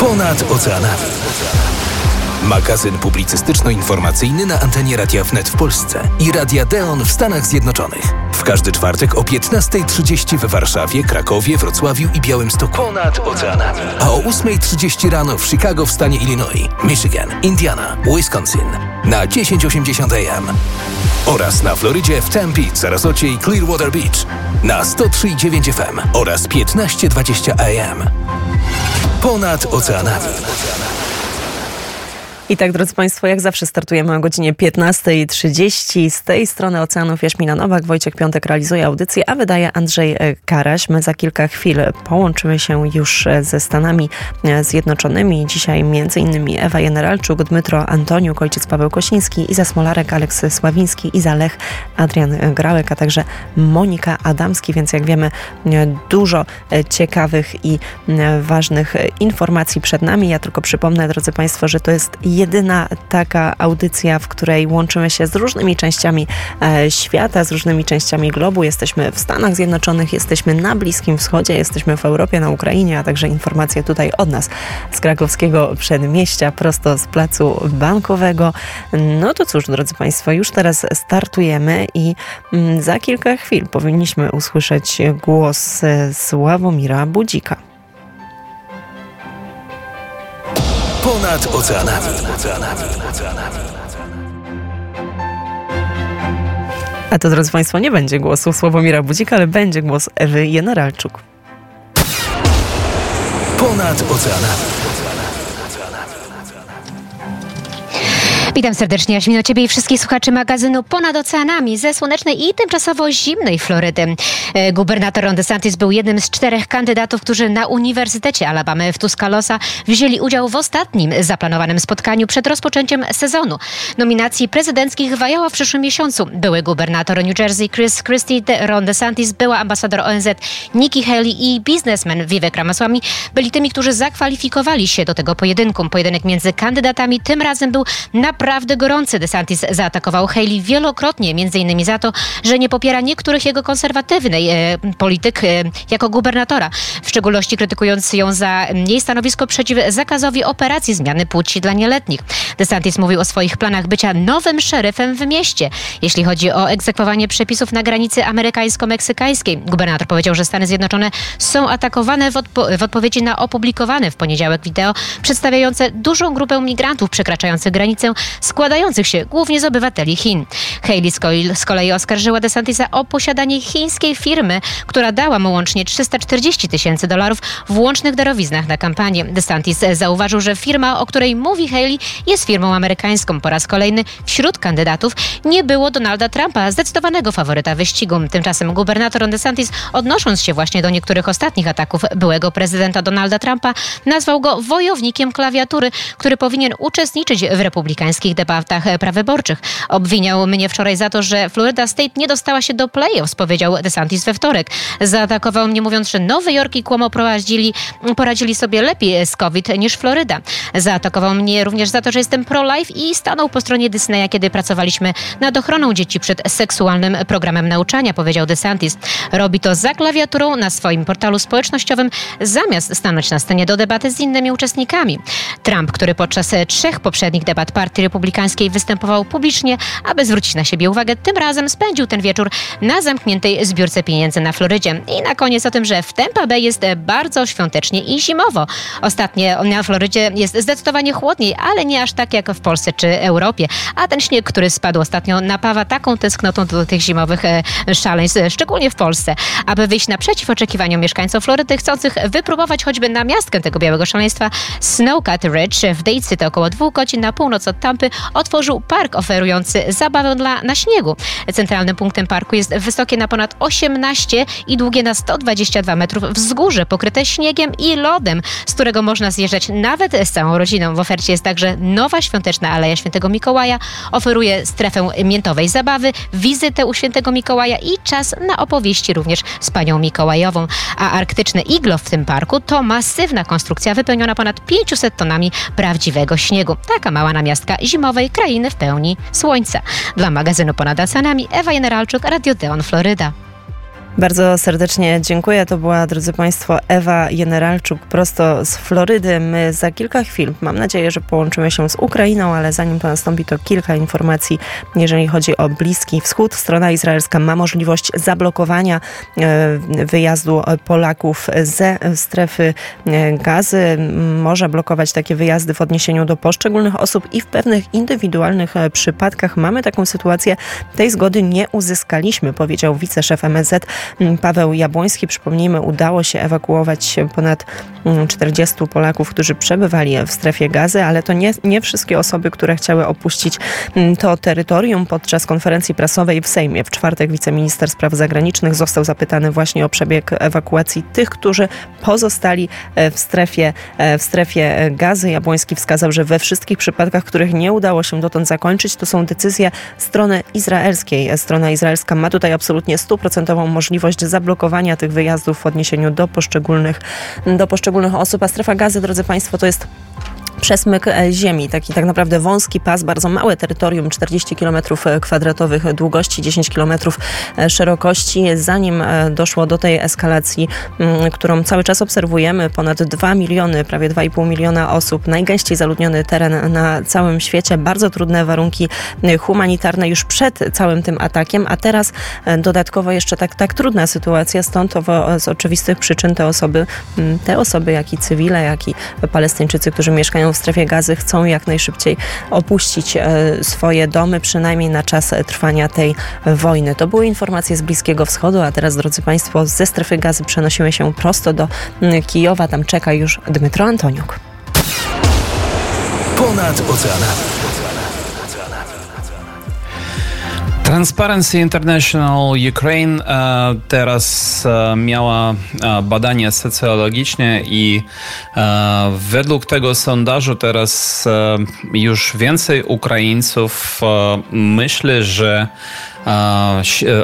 Ponad oceanami. Magazyn publicystyczno-informacyjny na antenie Radia Wnet w Polsce i Radia Deon w Stanach Zjednoczonych. W każdy czwartek o 15.30 w Warszawie, Krakowie, Wrocławiu i Białymstoku. Ponad oceanami. A o 8.30 rano w Chicago w stanie Illinois, Michigan, Indiana, Wisconsin na 1080 AM. Oraz na Florydzie w Tempe, Sarasocie i Clearwater Beach na 103.9 FM oraz 15.20 AM. Ponad oceanami. I tak, drodzy Państwo, jak zawsze startujemy o godzinie 15.30. Z tej strony Oceanów Jaśmina Nowak, Wojciech Piątek realizuje audycję, a wydaje Andrzej e, Karaś. My za kilka chwil połączymy się już e, ze Stanami e, Zjednoczonymi. Dzisiaj innymi Ewa Generalczuk, Dmytro Antoniuk, ojciec Paweł Kosiński, Iza Smolarek, Aleks Sławiński, Iza Lech, Adrian Grałek, a także Monika Adamski, więc jak wiemy dużo ciekawych i ważnych informacji przed nami. Ja tylko przypomnę, drodzy Państwo, że to jest jedyna taka audycja, w której łączymy się z różnymi częściami e, świata, z różnymi częściami globu. Jesteśmy w Stanach Zjednoczonych, jesteśmy na Bliskim Wschodzie, jesteśmy w Europie, na Ukrainie, a także informacje tutaj od nas z krakowskiego przedmieścia, prosto z placu bankowego. No to cóż, drodzy Państwo, już teraz startujemy i mm, za kilka chwil powinniśmy usłyszeć głos e, Sławomira Budzika. Ponad oceanami. A to, drodzy Państwo, nie będzie głosu Sławomira Budzika, ale będzie głos Ewy Jenaralczuk. Ponad oceanami. Witam serdecznie, Jaśmino, Ciebie i wszystkich słuchaczy magazynu Ponad Oceanami ze słonecznej i tymczasowo zimnej Florydy. E, gubernator Ron DeSantis był jednym z czterech kandydatów, którzy na Uniwersytecie Alabamy w Tuscaloosa wzięli udział w ostatnim zaplanowanym spotkaniu przed rozpoczęciem sezonu. Nominacji prezydenckich wajała w przyszłym miesiącu. Były gubernator New Jersey Chris Christie, Ron DeSantis, była ambasador ONZ Nikki Haley i biznesmen Vivek Ramaswamy byli tymi, którzy zakwalifikowali się do tego pojedynku. Pojedynek między kandydatami tym razem był na naprawdę gorący. DeSantis zaatakował Haley wielokrotnie, innymi za to, że nie popiera niektórych jego konserwatywnej e, polityk e, jako gubernatora, w szczególności krytykując ją za jej stanowisko przeciw zakazowi operacji zmiany płci dla nieletnich. DeSantis mówił o swoich planach bycia nowym szeryfem w mieście, jeśli chodzi o egzekwowanie przepisów na granicy amerykańsko-meksykańskiej. Gubernator powiedział, że Stany Zjednoczone są atakowane w, odpo w odpowiedzi na opublikowane w poniedziałek wideo przedstawiające dużą grupę migrantów przekraczających granicę składających się głównie z obywateli Chin. Haley z kolei oskarżyła DeSantisa o posiadanie chińskiej firmy, która dała mu łącznie 340 tysięcy dolarów w łącznych darowiznach na kampanię. DeSantis zauważył, że firma, o której mówi Haley, jest firmą amerykańską. Po raz kolejny wśród kandydatów nie było Donalda Trumpa, zdecydowanego faworyta wyścigu. Tymczasem gubernator DeSantis, odnosząc się właśnie do niektórych ostatnich ataków byłego prezydenta Donalda Trumpa, nazwał go wojownikiem klawiatury, który powinien uczestniczyć w republikańskim amerykańskich debatach prawyborczych. Obwiniał mnie wczoraj za to, że Florida State nie dostała się do playoffs, powiedział DeSantis we wtorek. Zaatakował mnie mówiąc, że Nowy Jork i Cuomo prowadzili, poradzili sobie lepiej z COVID niż Floryda. Zaatakował mnie również za to, że jestem pro-life i stanął po stronie Disneya, kiedy pracowaliśmy nad ochroną dzieci przed seksualnym programem nauczania, powiedział DeSantis. Robi to za klawiaturą na swoim portalu społecznościowym, zamiast stanąć na scenie do debaty z innymi uczestnikami. Trump, który podczas trzech poprzednich debat Partii Republikańskiej występował publicznie, aby zwrócić na siebie uwagę. Tym razem spędził ten wieczór na zamkniętej zbiórce pieniędzy na Florydzie. I na koniec o tym, że w Tampa Bay jest bardzo świątecznie i zimowo. Ostatnie na Florydzie jest zdecydowanie chłodniej, ale nie aż tak jak w Polsce czy Europie. A ten śnieg, który spadł ostatnio, napawa taką tęsknotą do tych zimowych e, szaleństw, szczególnie w Polsce. Aby wyjść naprzeciw oczekiwaniom mieszkańców Florydy, chcących wypróbować choćby namiastkę tego białego szaleństwa, Snowcat Ridge w Dade City około dwóch godzin na północ od Tampy otworzył park oferujący zabawę dla, na śniegu. Centralnym punktem parku jest wysokie na ponad 18 i długie na 122 metrów wzgórze pokryte śniegiem i lodem, z którego można zjeżdżać nawet z całą rodziną. W ofercie jest także nowa świąteczna Aleja Świętego Mikołaja. Oferuje strefę miętowej zabawy, wizytę u Świętego Mikołaja i czas na opowieści również z panią Mikołajową. A arktyczne iglo w tym parku to masywna konstrukcja wypełniona ponad 500 tonami prawdziwego śniegu. Taka mała namiastka zimowej krainy w pełni słońca. Dla magazynu Ponad Oceanami Ewa Generalczuk, Radio Deon, Floryda. Bardzo serdecznie dziękuję. To była, drodzy Państwo, Ewa Generalczuk prosto z Florydy. My za kilka chwil, mam nadzieję, że połączymy się z Ukrainą, ale zanim to nastąpi, to kilka informacji, jeżeli chodzi o Bliski Wschód. Strona izraelska ma możliwość zablokowania e, wyjazdu Polaków ze strefy e, gazy. Może blokować takie wyjazdy w odniesieniu do poszczególnych osób i w pewnych indywidualnych e, przypadkach mamy taką sytuację. Tej zgody nie uzyskaliśmy, powiedział wiceszef MSZ Paweł Jabłoński. Przypomnijmy, udało się ewakuować ponad 40 mm, Polaków, którzy przebywali w strefie gazy, ale to nie, nie wszystkie osoby, które chciały opuścić mm, to terytorium. Podczas konferencji prasowej w Sejmie w czwartek wiceminister spraw zagranicznych został zapytany właśnie o przebieg ewakuacji tych, którzy pozostali e, w strefie, e, w strefie gazy. Jabłoński wskazał, że we wszystkich przypadkach, których nie udało się dotąd zakończyć, to są decyzje strony izraelskiej. Strona izraelska ma tutaj absolutnie stuprocentową możliwość możliwość zablokowania tych wyjazdów w odniesieniu do poszczególnych, do poszczególnych osób. A strefa gazy, drodzy Państwo, to jest przesmyk e, ziemi, taki tak naprawdę wąski pas, bardzo małe terytorium, 40 km e, kwadratowych długości, 10 km e, szerokości. Zanim doszło do tej eskalacji, mm, którą cały czas obserwujemy, ponad 2 miliony, prawie 2,5 miliona osób, najgęściej zaludniony teren na całym świecie, bardzo trudne warunki humanitarne już przed całym tym atakiem, a teraz dodatkowo jeszcze tak, tak trudna sytuacja, stąd z oczywistych przyczyn te osoby, mm, te osoby, jak i cywile, jak i Palestyńczycy, którzy mieszkają w strefie gazy chcą jak najszybciej opuścić e, swoje domy, przynajmniej na czas trwania tej wojny. To były informacje z Bliskiego Wschodu, a teraz, drodzy Państwo, ze strefy gazy przenosimy się prosto do Kijowa. Tam czeka już Dmytro Antoniuk. Ponad oceanami. Transparency International Ukraine e, teraz e, miała e, badania socjologiczne i według tego sondażu teraz już więcej Ukraińców myśli, że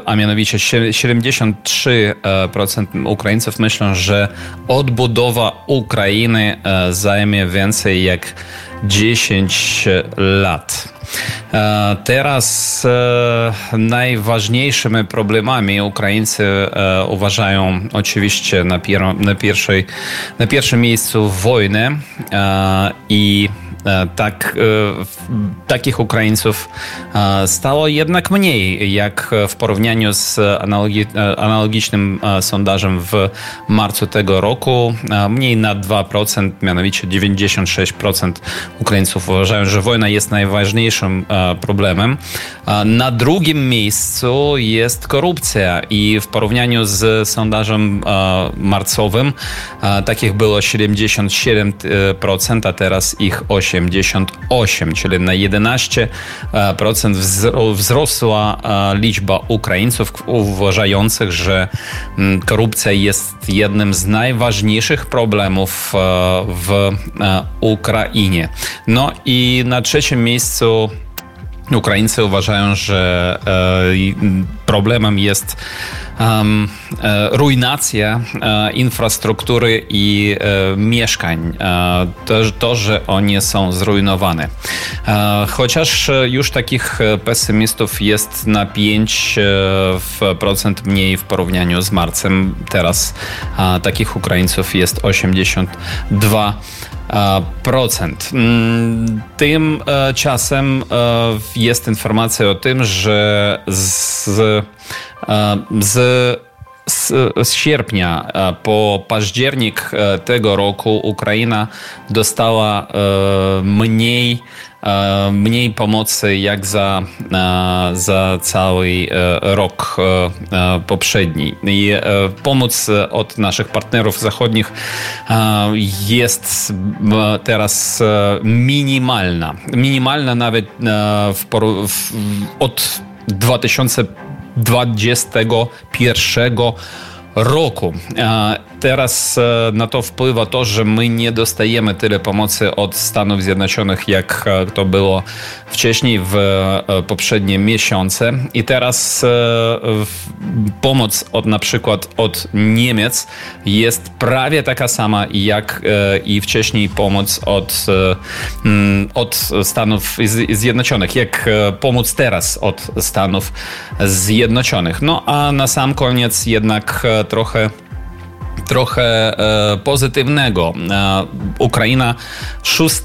a mianowicie 73% Ukraińców myślą, że odbudowa Ukrainy zajmie więcej jak 10 lat. E, teraz e, najważniejszymi problemami Ukraińcy e, uważają oczywiście na, pier na, pierwszej, na pierwszym miejscu wojnę i tak, e, takich Ukraińców e, stało jednak mniej, jak w porównaniu z analogi, analogicznym sondażem w marcu tego roku. Mniej na 2%, mianowicie 96% Ukraińców uważają, że wojna jest najważniejszym problemem. Na drugim miejscu jest korupcja i w porównaniu z sondażem marcowym takich było 77%, a teraz ich 8%. 88, czyli na 11% wzrosła liczba Ukraińców uważających, że mm, korupcja jest jednym z najważniejszych problemów w Ukrainie. No i na trzecim miejscu Ukraińcy uważają, że problemem jest um, ruinacja e, infrastruktury i e, mieszkań. To, że one są zrujnowane. Chociaż już takich pesymistów jest na 5% mniej w porównaniu z marcem, teraz takich Ukraińców jest 82%. Procent. Mm, tym czasem jest informacja o tym, że z E, z z, z, sierpnia e, po październik e, tego roku Ukraina dostała mniej, mniej pomocy jak za, za cały rok poprzedni. I pomoc od naszych partnerów zachodnich jest teraz minimalna. Minimalna nawet w, w, od 2000 2021 roku. Teraz na to wpływa to, że my nie dostajemy tyle pomocy od Stanów Zjednoczonych, jak to było wcześniej w poprzednie miesiące. I teraz pomoc od na przykład od Niemiec jest prawie taka sama jak i wcześniej pomoc od, mm, od Stanów Zjednoczonych, jak pomoc teraz od Stanów Zjednoczonych. No a na sam koniec jednak trochę trochę e, pozytywnego. E, Ukraina 6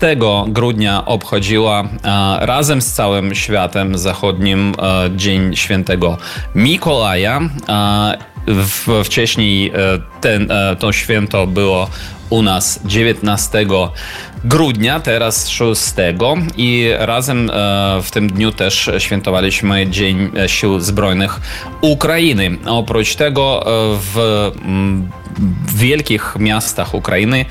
grudnia obchodziła e, razem z całym światem zachodnim Dzień Świętego Mikołaja. Wcześniej ten, to święto było u nas 19 grudnia, teraz 6 i razem w tym dniu też świętowaliśmy Dzień Sił Zbrojnych Ukrainy. Oprócz tego w wielkich miastach Ukrainy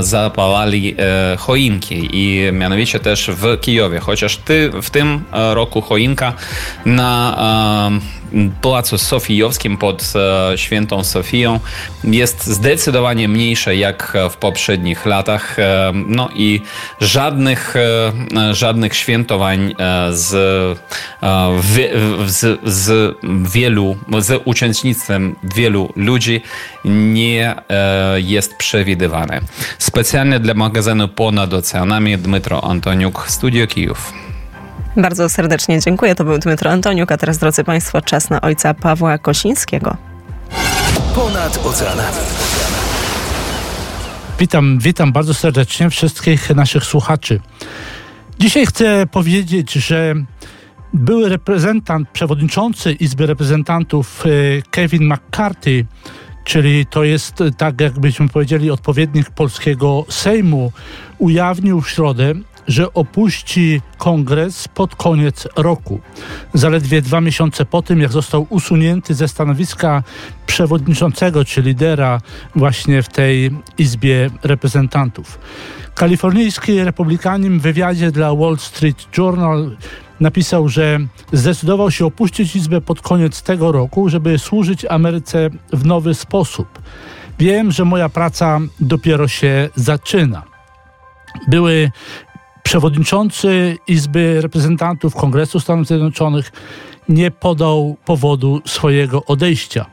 zapalali e, choinki i mianowicie też w Kijowie, chociaż ty, w tym roku choinka na Placu Sofijowskim pod Świętą Sofią jest zdecydowanie mniejsze jak w poprzednich latach. No i żadnych, e, żadnych świętowań e, z, e, z, z wielu, z uczestnictwem wielu ludzi nie jest przewidywane. Specjalnie dla magazynu Ponad Oceanami Dmytro Antoniuk, Studio Kijów. Bardzo serdecznie dziękuję. To był Dmytro Antoniuk, a teraz, drodzy Państwo, czas na ojca Pawła Kosińskiego. Ponad oceanami. Witam, witam bardzo serdecznie wszystkich naszych słuchaczy. Dzisiaj chcę powiedzieć, że były reprezentant, przewodniczący Izby Reprezentantów e, Kevin McCarthy, czyli to jest, tak jakbyśmy powiedzieli, odpowiednik polskiego Sejmu, ujawnił w środę, że opuści kongres pod koniec roku. Zaledwie dwa miesiące po tym, jak został usunięty ze stanowiska przewodniczącego czy lidera właśnie w tej Izbie Reprezentantów. Kalifornijski republikanin w wywiadzie dla Wall Street Journal napisał, że zdecydował się opuścić Izbę pod koniec tego roku, żeby służyć Ameryce w nowy sposób. Wiem, że moja praca dopiero się zaczyna. Były przewodniczący Izby Reprezentantów Kongresu Stanów Zjednoczonych nie podał powodu swojego odejścia.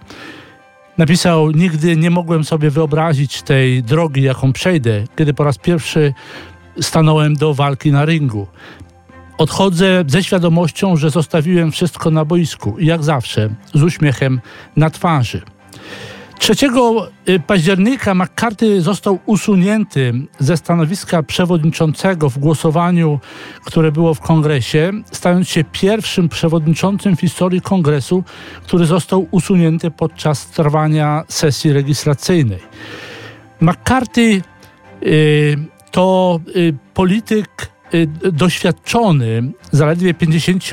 Napisał: Nigdy nie mogłem sobie wyobrazić tej drogi, jaką przejdę, kiedy po raz pierwszy stanąłem do walki na ringu. Odchodzę ze świadomością, że zostawiłem wszystko na boisku i jak zawsze z uśmiechem na twarzy. 3 y, października McCarthy został usunięty ze stanowiska przewodniczącego w głosowaniu, które było w kongresie, stając się pierwszym przewodniczącym w historii kongresu, który został usunięty podczas trwania sesji legislacyjnej. McCarthy y, to y, polityk doświadczony, zaledwie 50,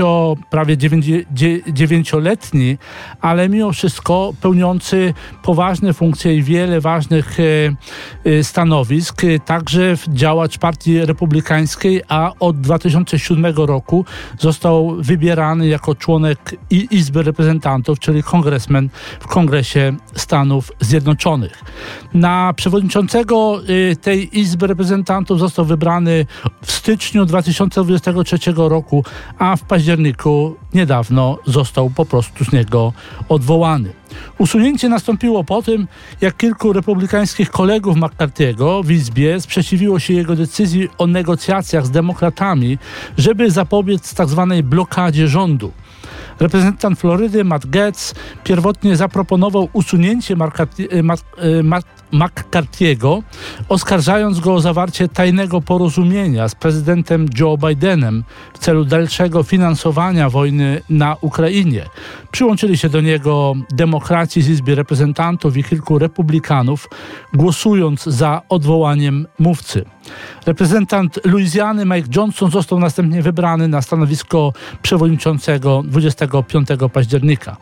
prawie 9-letni, ale mimo wszystko pełniący poważne funkcje i wiele ważnych y, y, stanowisk, także działacz Partii Republikańskiej, a od 2007 roku został wybierany jako członek Izby Reprezentantów, czyli kongresmen w Kongresie Stanów Zjednoczonych. Na przewodniczącego tej Izby Reprezentantów został wybrany w styczniu styczniu 2023 roku, a w październiku niedawno został po prostu z niego odwołany. Usunięcie nastąpiło po tym, jak kilku republikańskich kolegów McCarthy'ego w Izbie sprzeciwiło się jego decyzji o negocjacjach z demokratami, żeby zapobiec tzw. Tak blokadzie rządu. Reprezentant Florydy Matt Getz pierwotnie zaproponował usunięcie McCarthy'ego, oskarżając go o zawarcie tajnego porozumienia z prezydentem Joe Bidenem w celu dalszego finansowania wojny na Ukrainie. Przyłączyli się do niego demokraci z Izby Reprezentantów i kilku republikanów, głosując za odwołaniem mówcy. Reprezentant Luizjany Mike Johnson został następnie wybrany na stanowisko przewodniczącego 25 października.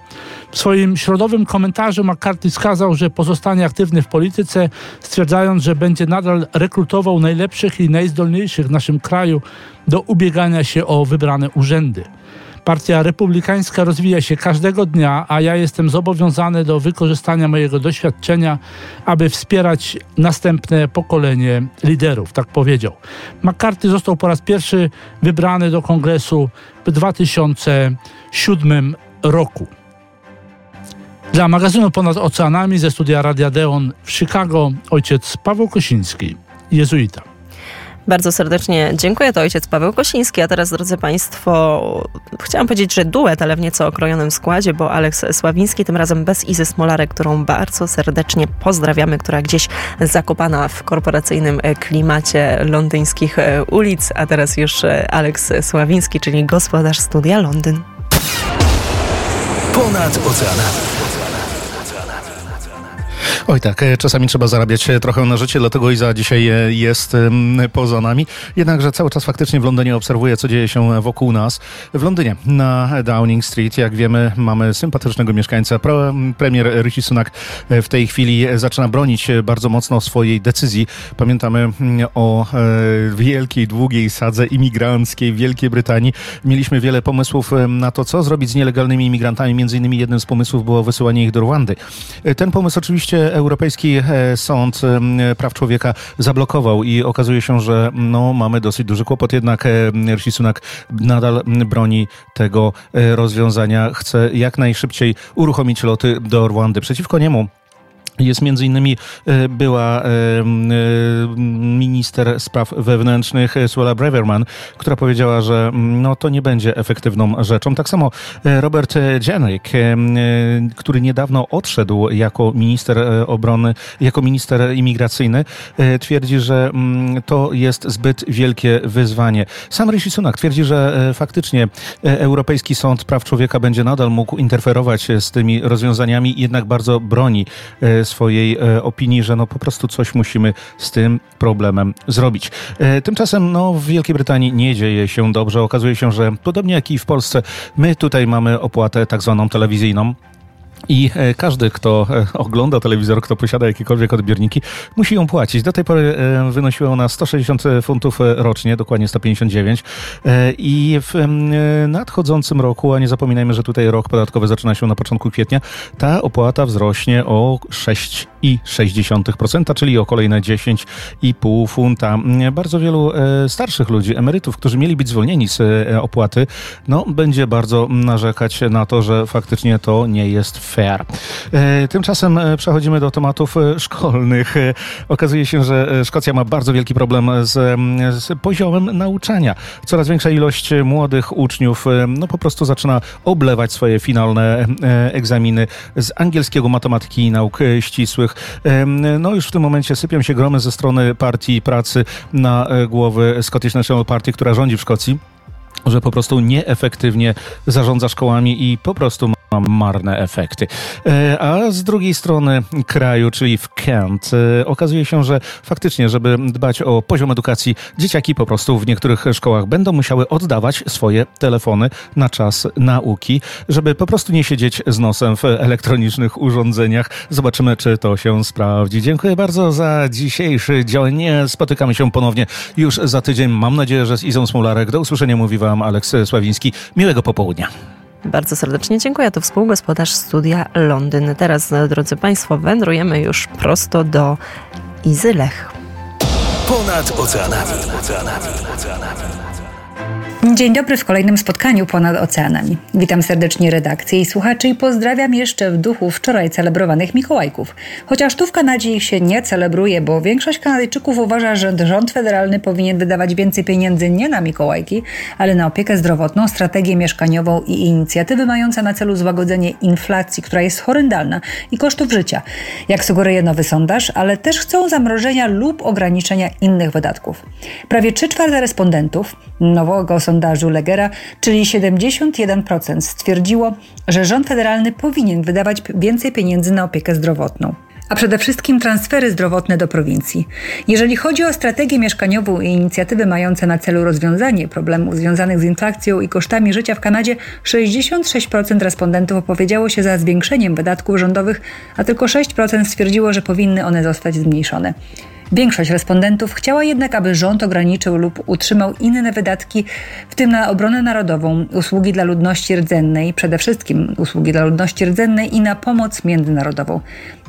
W swoim środowym komentarzu McCarthy wskazał, że pozostanie aktywny w polityce, stwierdzając, że będzie nadal rekrutował najlepszych i najzdolniejszych w naszym kraju do ubiegania się o wybrane urzędy. Partia Republikańska rozwija się każdego dnia, a ja jestem zobowiązany do wykorzystania mojego doświadczenia, aby wspierać następne pokolenie liderów, tak powiedział. McCarthy został po raz pierwszy wybrany do kongresu w 2007 roku. Dla magazynu Ponad Oceanami ze studia Radia Deon w Chicago ojciec Paweł Kosiński, jezuita. Bardzo serdecznie dziękuję. To ojciec Paweł Kosiński. A teraz, drodzy Państwo, chciałam powiedzieć, że duet, ale w nieco okrojonym składzie, bo Aleks Sławiński, tym razem bez Izy Smolarek, którą bardzo serdecznie pozdrawiamy, która gdzieś zakopana w korporacyjnym klimacie londyńskich ulic. A teraz już Aleks Sławiński, czyli gospodarz studia Londyn. Ponad oceanami. Oj tak, e, czasami trzeba zarabiać e, trochę na życie, dlatego Iza dzisiaj e, jest poza nami. Jednakże cały czas faktycznie w Londynie obserwuję, co dzieje się wokół nas. W Londynie na Downing Street, jak wiemy, mamy sympatycznego mieszkańca. Premier Rishi Sunak w tej chwili zaczyna bronić bardzo mocno swojej decyzji. Pamiętamy o wielkiej, długiej sadze imigranckiej w Wielkiej Brytanii. Mieliśmy wiele pomysłów na to, co zrobić z nielegalnymi imigrantami. Między innymi jednym z pomysłów było wysyłanie ich do Rwandy. Ten pomysł oczywiście Europejski e, Sąd Praw Człowieka zablokował i okazuje się, że no, mamy dosyć duży kłopot, jednak e, Rishi Sunak nadal broni tego e, rozwiązania. Chce jak najszybciej uruchomić loty do Rwandy. Przeciwko niemu jest między innymi e, była e, e, minister spraw wewnętrznych Suela Breverman, która powiedziała, że no, to nie będzie efektywną rzeczą. Tak samo Robert Jenrick, który niedawno odszedł jako minister obrony, jako minister imigracyjny, twierdzi, że to jest zbyt wielkie wyzwanie. Sam Rishi Sunak twierdzi, że faktycznie Europejski Sąd Praw Człowieka będzie nadal mógł interferować z tymi rozwiązaniami, jednak bardzo broni swojej e, opinii, że no po prostu coś musimy z tym problemem zrobić. E, tymczasem no, w Wielkiej Brytanii nie dzieje się dobrze. Okazuje się, że podobnie jak i w Polsce, my tutaj mamy opłatę tak zwaną telewizyjną. I e, każdy, kto e, ogląda telewizor, kto posiada jakiekolwiek odbiorniki, musi ją płacić. Do tej pory e, wynosiła ona 160 funtów rocznie, dokładnie 159. I w nadchodzącym roku, a nie zapominajmy, że tutaj rok podatkowy zaczyna się na początku kwietnia, ta opłata wzrośnie o 6,6%, czyli o kolejne 10,5 funta. Bardzo wielu starszych ludzi, emerytów, którzy mieli być zwolnieni z opłaty, no, będzie bardzo narzekać na to, że faktycznie to nie jest fair. E, tymczasem e, przechodzimy do tematów e, szkolnych. Okazuje się, że Szkocja ma bardzo wielki problem z, z poziomem nauczania. Coraz większa ilość młodych uczniów no po prostu zaczyna oblewać swoje finalne egzaminy z angielskiego, matematyki i nauk ścisłych. No już w tym momencie sypią się gromy ze strony partii pracy na głowy Scottish National Party, która rządzi w Szkocji że po prostu nieefektywnie zarządza szkołami i po prostu ma marne efekty. E, a z drugiej strony kraju, czyli w Kent, e, okazuje się, że faktycznie, żeby dbać o poziom edukacji, dzieciaki po prostu w niektórych szkołach będą musiały oddawać swoje telefony na czas nauki, żeby po prostu nie siedzieć z nosem w elektronicznych urządzeniach. Zobaczymy, czy to się sprawdzi. Dziękuję bardzo za dzisiejszy dzień. Spotykamy się ponownie już za tydzień. Mam nadzieję, że z Izą Smolarek. Do usłyszenia mówi Wam Aleks Sławiński. Miłego popołudnia. Bardzo serdecznie dziękuję. To współgospodarz studia Londyn. Teraz, drodzy Państwo, wędrujemy już prosto do Izylech. Ponad oceanami. oceanami. oceanami. Dzień dobry w kolejnym spotkaniu ponad oceanami. Witam serdecznie redakcję i słuchaczy i pozdrawiam jeszcze w duchu wczoraj celebrowanych Mikołajków. Chociaż tu w Kanadzie ich się nie celebruje, bo większość Kanadyjczyków uważa, że rząd federalny powinien wydawać więcej pieniędzy nie na Mikołajki, ale na opiekę zdrowotną, strategię mieszkaniową i inicjatywy mające na celu złagodzenie inflacji, która jest horrendalna i kosztów życia, jak sugeruje nowy sondaż, ale też chcą zamrożenia lub ograniczenia innych wydatków. Prawie 3 czwarte respondentów nowego sondażu Legera, czyli 71% stwierdziło, że rząd federalny powinien wydawać więcej pieniędzy na opiekę zdrowotną a przede wszystkim transfery zdrowotne do prowincji. Jeżeli chodzi o strategię mieszkaniową i inicjatywy mające na celu rozwiązanie problemów związanych z inflacją i kosztami życia w Kanadzie, 66% respondentów opowiedziało się za zwiększeniem wydatków rządowych, a tylko 6% stwierdziło, że powinny one zostać zmniejszone. Większość respondentów chciała jednak, aby rząd ograniczył lub utrzymał inne wydatki, w tym na obronę narodową, usługi dla ludności rdzennej, przede wszystkim usługi dla ludności rdzennej i na pomoc międzynarodową.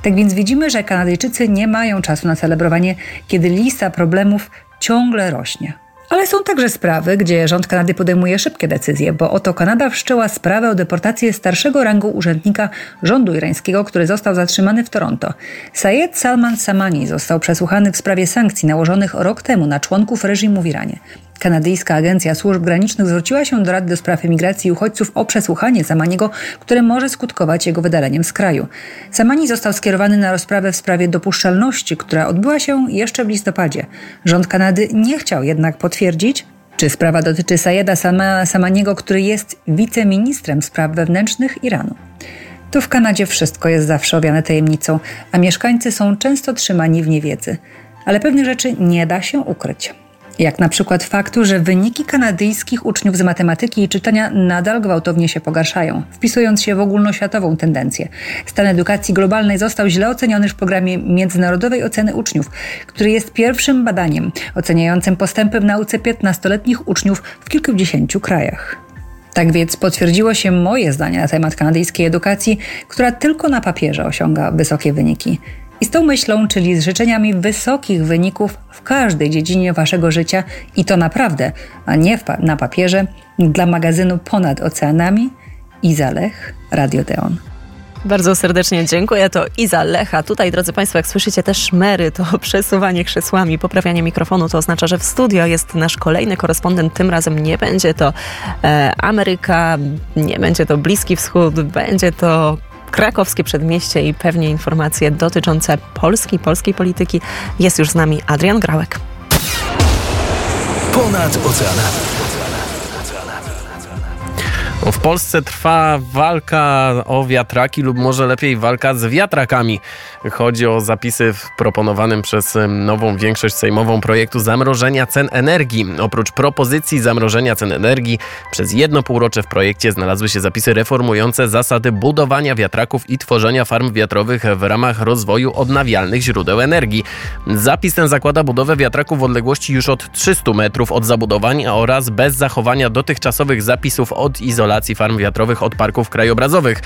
Tak więc widzimy, że Kanadyjczycy nie mają czasu na celebrowanie, kiedy lista problemów ciągle rośnie. Ale są także sprawy, gdzie rząd Kanady podejmuje szybkie decyzje, bo oto Kanada wszczęła sprawę o deportację starszego rangu urzędnika rządu irańskiego, który został zatrzymany w Toronto. Sayed Salman Samani został przesłuchany w sprawie sankcji nałożonych rok temu na członków reżimu w Iranie. Kanadyjska Agencja Służb Granicznych zwróciła się do Rady do Spraw Emigracji i Uchodźców o przesłuchanie Samaniego, które może skutkować jego wydaleniem z kraju. Samani został skierowany na rozprawę w sprawie dopuszczalności, która odbyła się jeszcze w listopadzie. Rząd Kanady nie chciał jednak potwierdzić, czy sprawa dotyczy Sayeda Samaniego, który jest wiceministrem spraw wewnętrznych Iranu. Tu w Kanadzie wszystko jest zawsze owiane tajemnicą, a mieszkańcy są często trzymani w niewiedzy. Ale pewnych rzeczy nie da się ukryć jak na przykład faktu, że wyniki kanadyjskich uczniów z matematyki i czytania nadal gwałtownie się pogarszają, wpisując się w ogólnoświatową tendencję. Stan edukacji globalnej został źle oceniony w programie międzynarodowej oceny uczniów, który jest pierwszym badaniem oceniającym postępy w nauce 15-letnich uczniów w kilkudziesięciu krajach. Tak więc potwierdziło się moje zdanie na temat kanadyjskiej edukacji, która tylko na papierze osiąga wysokie wyniki. I z tą myślą, czyli z życzeniami wysokich wyników w każdej dziedzinie waszego życia i to naprawdę, a nie pa na papierze, dla magazynu Ponad Oceanami, Iza Lech, Radio Deon. Bardzo serdecznie dziękuję. To Iza Lecha. Tutaj, drodzy Państwo, jak słyszycie też szmery, to przesuwanie krzesłami, poprawianie mikrofonu, to oznacza, że w studio jest nasz kolejny korespondent. Tym razem nie będzie to e, Ameryka, nie będzie to Bliski Wschód, będzie to krakowskie przedmieście i pewnie informacje dotyczące Polski, polskiej polityki. Jest już z nami Adrian Grałek. Ponad oceanami. W Polsce trwa walka o wiatraki, lub może lepiej walka z wiatrakami. Chodzi o zapisy w proponowanym przez nową większość sejmową projektu zamrożenia cen energii. Oprócz propozycji zamrożenia cen energii, przez jedno półrocze w projekcie znalazły się zapisy reformujące zasady budowania wiatraków i tworzenia farm wiatrowych w ramach rozwoju odnawialnych źródeł energii. Zapis ten zakłada budowę wiatraków w odległości już od 300 metrów od zabudowań oraz bez zachowania dotychczasowych zapisów od izolacji farm wiatrowych od parków krajobrazowych.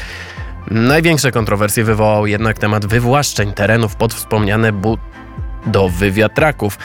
Największe kontrowersje wywołał jednak temat wywłaszczeń terenów pod wspomniane budowy wiatraków.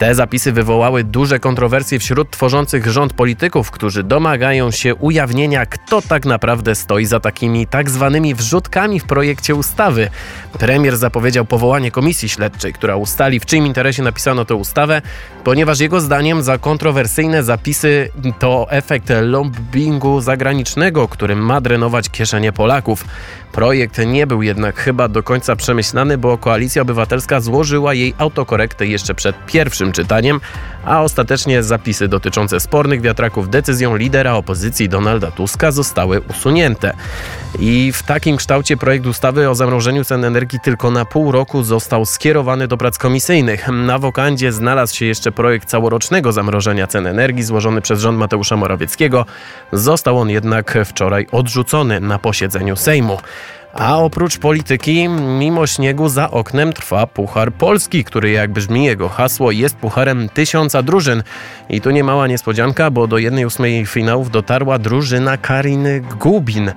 Te zapisy wywołały duże kontrowersje wśród tworzących rząd polityków, którzy domagają się ujawnienia, kto tak naprawdę stoi za takimi tak zwanymi wrzutkami w projekcie ustawy. Premier zapowiedział powołanie komisji śledczej, która ustali, w czyim interesie napisano tę ustawę, ponieważ jego zdaniem za kontrowersyjne zapisy to efekt lobbingu zagranicznego, który ma drenować kieszenie Polaków. Projekt nie był jednak chyba do końca przemyślany, bo Koalicja Obywatelska złożyła jej autokorektę jeszcze przed pierwszym czytaniem, a ostatecznie zapisy dotyczące spornych wiatraków decyzją lidera opozycji Donalda Tuska zostały usunięte. I w takim kształcie projekt ustawy o zamrożeniu cen energii tylko na pół roku został skierowany do prac komisyjnych. Na wokandzie znalazł się jeszcze projekt całorocznego zamrożenia cen energii złożony przez rząd Mateusza Morawieckiego. Został on jednak wczoraj odrzucony na posiedzeniu Sejmu. A oprócz polityki, mimo śniegu za oknem trwa Puchar Polski, który jak brzmi jego hasło jest pucharem tysiąca drużyn. I tu nie mała niespodzianka, bo do jednej ósmej finałów dotarła drużyna Kariny Gubin.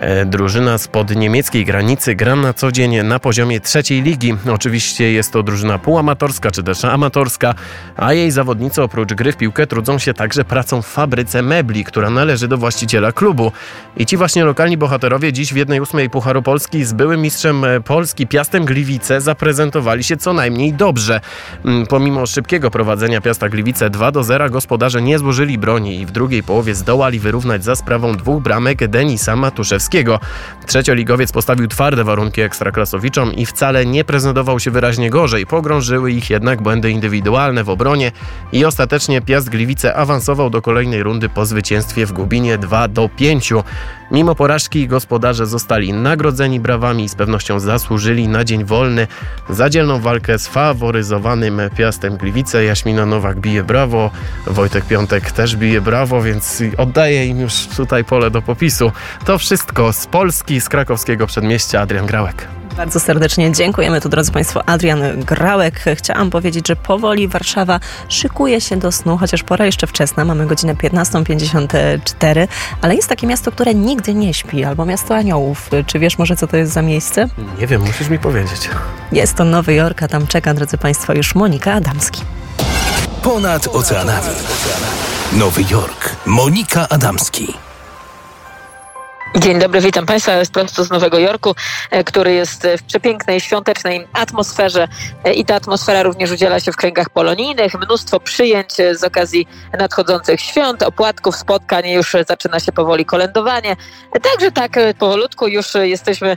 E, drużyna spod niemieckiej granicy gra na co dzień na poziomie trzeciej ligi. Oczywiście jest to drużyna półamatorska czy też amatorska, a jej zawodnicy oprócz gry w piłkę trudzą się także pracą w fabryce mebli, która należy do właściciela klubu. I ci właśnie lokalni bohaterowie dziś w jednej ósmej Pucharu Polski z byłym mistrzem e, Polski Piastem Gliwice zaprezentowali się co najmniej dobrze. Mm, pomimo szybkiego prowadzenia Piasta Gliwice 2 do 0 gospodarze nie złożyli broni i w drugiej połowie zdołali wyrównać za sprawą dwóch bramek Denisa Matuszewskiego. Trzecioligowiec postawił twarde warunki ekstraklasowiczom i wcale nie prezentował się wyraźnie gorzej. Pogrążyły ich jednak błędy indywidualne w obronie i ostatecznie Piast Gliwice awansował do kolejnej rundy po zwycięstwie w Gubinie 2 do 5. Mimo porażki gospodarze zostali nagrodzeni brawami i z pewnością zasłużyli na dzień wolny za dzielną walkę z faworyzowanym Piastem Gliwice. Jaśmina Nowak bije brawo, Wojtek Piątek też bije brawo, więc oddaję im już tutaj pole do popisu. To wszystko z Polski, z krakowskiego przedmieścia. Adrian Grałek. Bardzo serdecznie dziękujemy tu, drodzy Państwo, Adrian Grałek. Chciałam powiedzieć, że powoli Warszawa szykuje się do snu, chociaż pora jeszcze wczesna, mamy godzinę 15.54, ale jest takie miasto, które nigdy nie śpi, albo miasto aniołów. Czy wiesz może, co to jest za miejsce? Nie wiem, musisz mi powiedzieć. Jest to Nowy Jork, a tam czeka, drodzy Państwo, już Monika Adamski. Ponad oceanami. Nowy Jork. Monika Adamski. Dzień dobry, witam Państwa. Prosto z Nowego Jorku, e, który jest w przepięknej, świątecznej atmosferze e, i ta atmosfera również udziela się w kręgach polonijnych. Mnóstwo przyjęć e, z okazji nadchodzących świąt, opłatków, spotkań. Już zaczyna się powoli kolędowanie. Także tak, powolutku już jesteśmy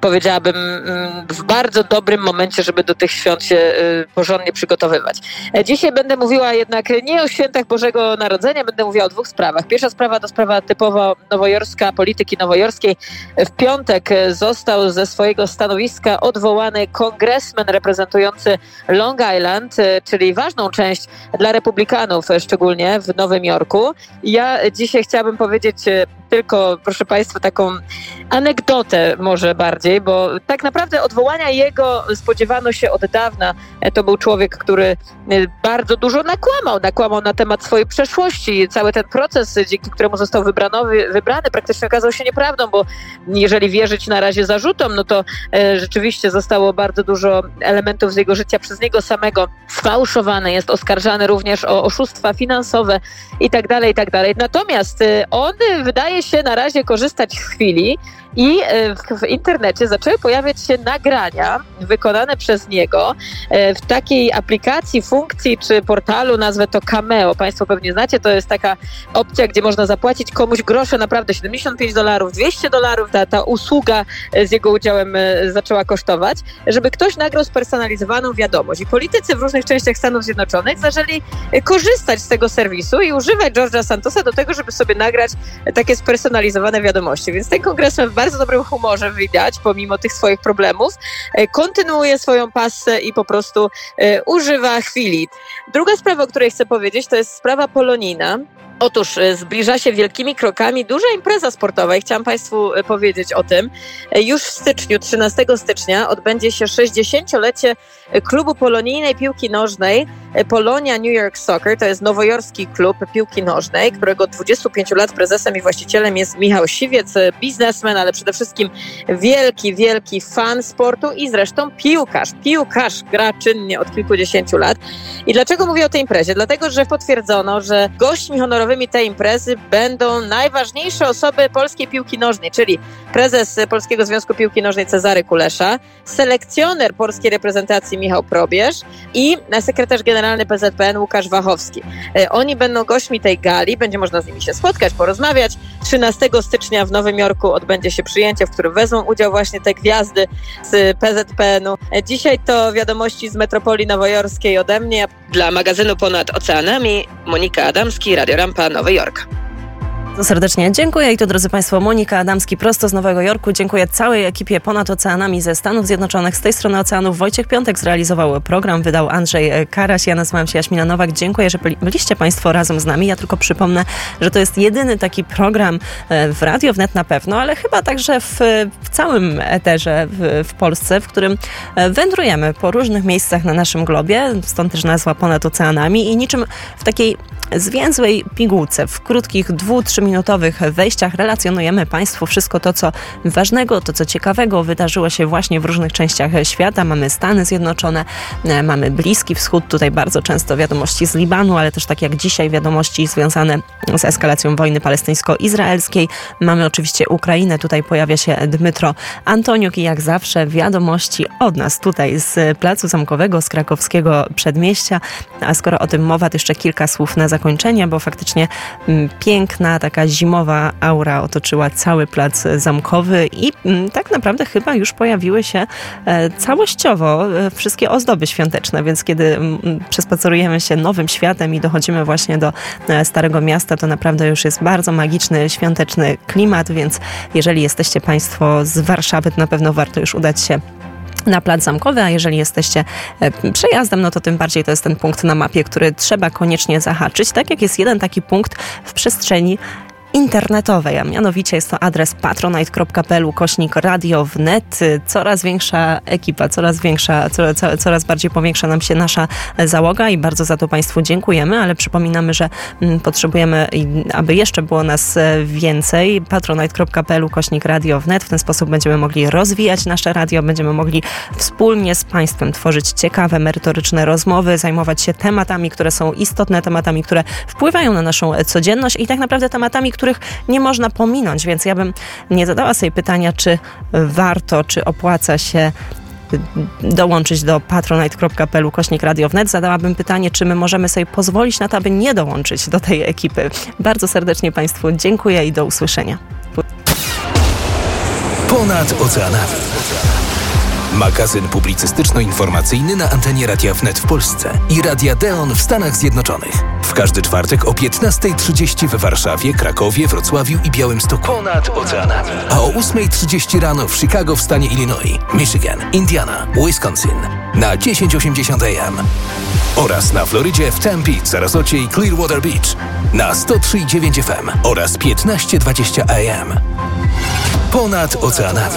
powiedziałabym, mm, w bardzo dobrym momencie, żeby do tych świąt się y, porządnie przygotowywać. E, dzisiaj będę mówiła jednak nie o świętach Bożego Narodzenia, będę mówiła o dwóch sprawach. Pierwsza sprawa to sprawa typowo nowojorska, polityki nowojorskiej. W piątek został ze swojego stanowiska odwołany kongresmen reprezentujący Long Island, y, czyli ważną część dla republikanów, szczególnie w Nowym Jorku. Ja dzisiaj chciałabym powiedzieć tylko, proszę Państwa, taką anegdotę może bardziej, bo tak naprawdę odwołania jego spodziewano się od dawna. E, to był człowiek, który e, bardzo dużo nakłamał, nakłamał na temat swojej przeszłości. Cały ten proces, dzięki któremu został wybrany, wybrany praktycznie okazał się nieprawdą, bo jeżeli wierzyć na razie zarzutom, no to e, rzeczywiście zostało bardzo dużo elementów z jego życia przez niego samego sfałszowane. Jest oskarżany również o oszustwa finansowe i tak dalej, i tak dalej. Natomiast on wydaje się na razie korzystać z chwili i e, w, internecie zaczęły pojawiać się nagrania wykonane przez niego e, w takiej aplikacji, funkcji czy portalu, nazwę to Cameo. Państwo pewnie znacie, to jest taka opcja, gdzie można zapłacić komuś grosze, naprawdę 75 dolarów, 200 dolarów, ta, ta usługa e, z jego udziałem zaczęła kosztować, żeby ktoś nagrał spersonalizowaną wiadomość. I politycy w różnych częściach Stanów Zjednoczonych zaczęli korzystać z tego serwisu i używać George'a Santosa do tego, żeby sobie nagrać takie spersonalizowane wiadomości. Więc ten kongresmen bardzo dobrym humorze widać, pomimo tych swoich problemów. E, kontynuuje swoją pasę i po prostu e, używa chwili. Druga sprawa, o której chcę powiedzieć, to jest sprawa polonina. Otóż e, zbliża się wielkimi krokami duża impreza sportowa i chciałam Państwu powiedzieć o tym. Już w styczniu, 13 stycznia, odbędzie się 60-lecie klubu polonijnej piłki nożnej Polonia New York Soccer. To jest nowojorski klub piłki nożnej, którego od 25 lat prezesem i właścicielem jest Michał Siwiec, biznesmen, ale przede wszystkim wielki, wielki fan sportu i zresztą piłkarz. Piłkarz gra czynnie od kilkudziesięciu lat. I dlaczego mówię o tej imprezie? Dlatego, że potwierdzono, że gośćmi honorowymi tej imprezy będą najważniejsze osoby polskiej piłki nożnej, czyli prezes Polskiego Związku Piłki Nożnej Cezary Kulesza, selekcjoner polskiej reprezentacji Michał Probierz i sekretarz generalny PZPN Łukasz Wachowski. E, oni będą gośćmi tej gali, będzie można z nimi się spotkać, porozmawiać. 13 stycznia w Nowym Jorku odbędzie się przyjęcie, w którym wezmą udział właśnie te gwiazdy z PZPN-u. E, dzisiaj to wiadomości z metropolii nowojorskiej ode mnie. Dla magazynu Ponad Oceanami Monika Adamski, Radio Rampa, Nowy Jork. Bardzo serdecznie dziękuję i to drodzy Państwo Monika Adamski prosto z Nowego Jorku. Dziękuję całej ekipie ponad oceanami ze Stanów Zjednoczonych. Z tej strony oceanów Wojciech Piątek zrealizował program, wydał Andrzej Karaś. Ja nazywam się Jaśmina Nowak. Dziękuję, że byliście Państwo razem z nami. Ja tylko przypomnę, że to jest jedyny taki program e, w Radio Wnet na pewno, ale chyba także w, w całym eterze w, w Polsce, w którym e, wędrujemy po różnych miejscach na naszym globie. Stąd też nazwa ponad oceanami i niczym w takiej zwięzłej pigułce, w krótkich dwu, trzyminutowych wejściach relacjonujemy Państwu wszystko to, co ważnego, to, co ciekawego wydarzyło się właśnie w różnych częściach świata. Mamy Stany Zjednoczone, e, mamy Bliski Wschód, tutaj bardzo często wiadomości z Libanu, ale też tak jak dzisiaj wiadomości związane z eskalacją wojny palestyńsko-izraelskiej. Mamy oczywiście Ukrainę, tutaj pojawia się Dmytro Antoniuk i jak zawsze wiadomości od nas tutaj z Placu Zamkowego, z krakowskiego przedmieścia. A skoro o tym mowa, to jeszcze kilka słów na zakończenie bo faktycznie mm, piękna, taka zimowa aura otoczyła cały plac zamkowy i mm, tak naprawdę chyba już pojawiły się e, całościowo e, wszystkie ozdoby świąteczne, więc kiedy mm, przespacerujemy się nowym światem i dochodzimy właśnie do e, Starego Miasta, to naprawdę już jest bardzo magiczny, świąteczny klimat, więc jeżeli jesteście Państwo z Warszawy, to na pewno warto już udać się na plac zamkowy, a jeżeli jesteście e, przejazdem, no to tym bardziej to jest ten punkt na mapie, który trzeba koniecznie zahaczyć. Tak jak jest jeden taki punkt w przestrzeni internetowej, a mianowicie jest to adres patronite.pl kośnik radio wnet. Coraz większa ekipa, coraz większa, coraz, coraz bardziej powiększa nam się nasza załoga i bardzo za to Państwu dziękujemy, ale przypominamy, że mm, potrzebujemy, aby jeszcze było nas e, więcej. patronite.pl kośnik radio wnet. W ten sposób będziemy mogli rozwijać nasze radio, będziemy mogli wspólnie z Państwem tworzyć ciekawe, merytoryczne rozmowy, zajmować się tematami, które są istotne, tematami, które wpływają na naszą codzienność i tak naprawdę tematami, których nie można pominąć, więc ja bym nie zadała sobie pytania, czy warto, czy opłaca się dołączyć do patronite.pl kośnik Radio Wnet, zadałabym pytanie, czy my możemy sobie pozwolić na to, aby nie dołączyć do tej ekipy. Bardzo serdecznie Państwu dziękuję i do usłyszenia. Ponad oceanami. Magazyn publicystyczno-informacyjny na antenie Radia Wnet w Polsce i Radia Deon w Stanach Zjednoczonych. W każdy czwartek o 15.30 w Warszawie, Krakowie, Wrocławiu i Białymstoku. Ponad oceanami. A o 8.30 rano w Chicago w stanie Illinois, Michigan, Indiana, Wisconsin na 1080 AM. Oraz na Florydzie w Tempe, Sarasocie i Clearwater Beach na 103.9 FM oraz 15.20 AM. Ponad oceanami.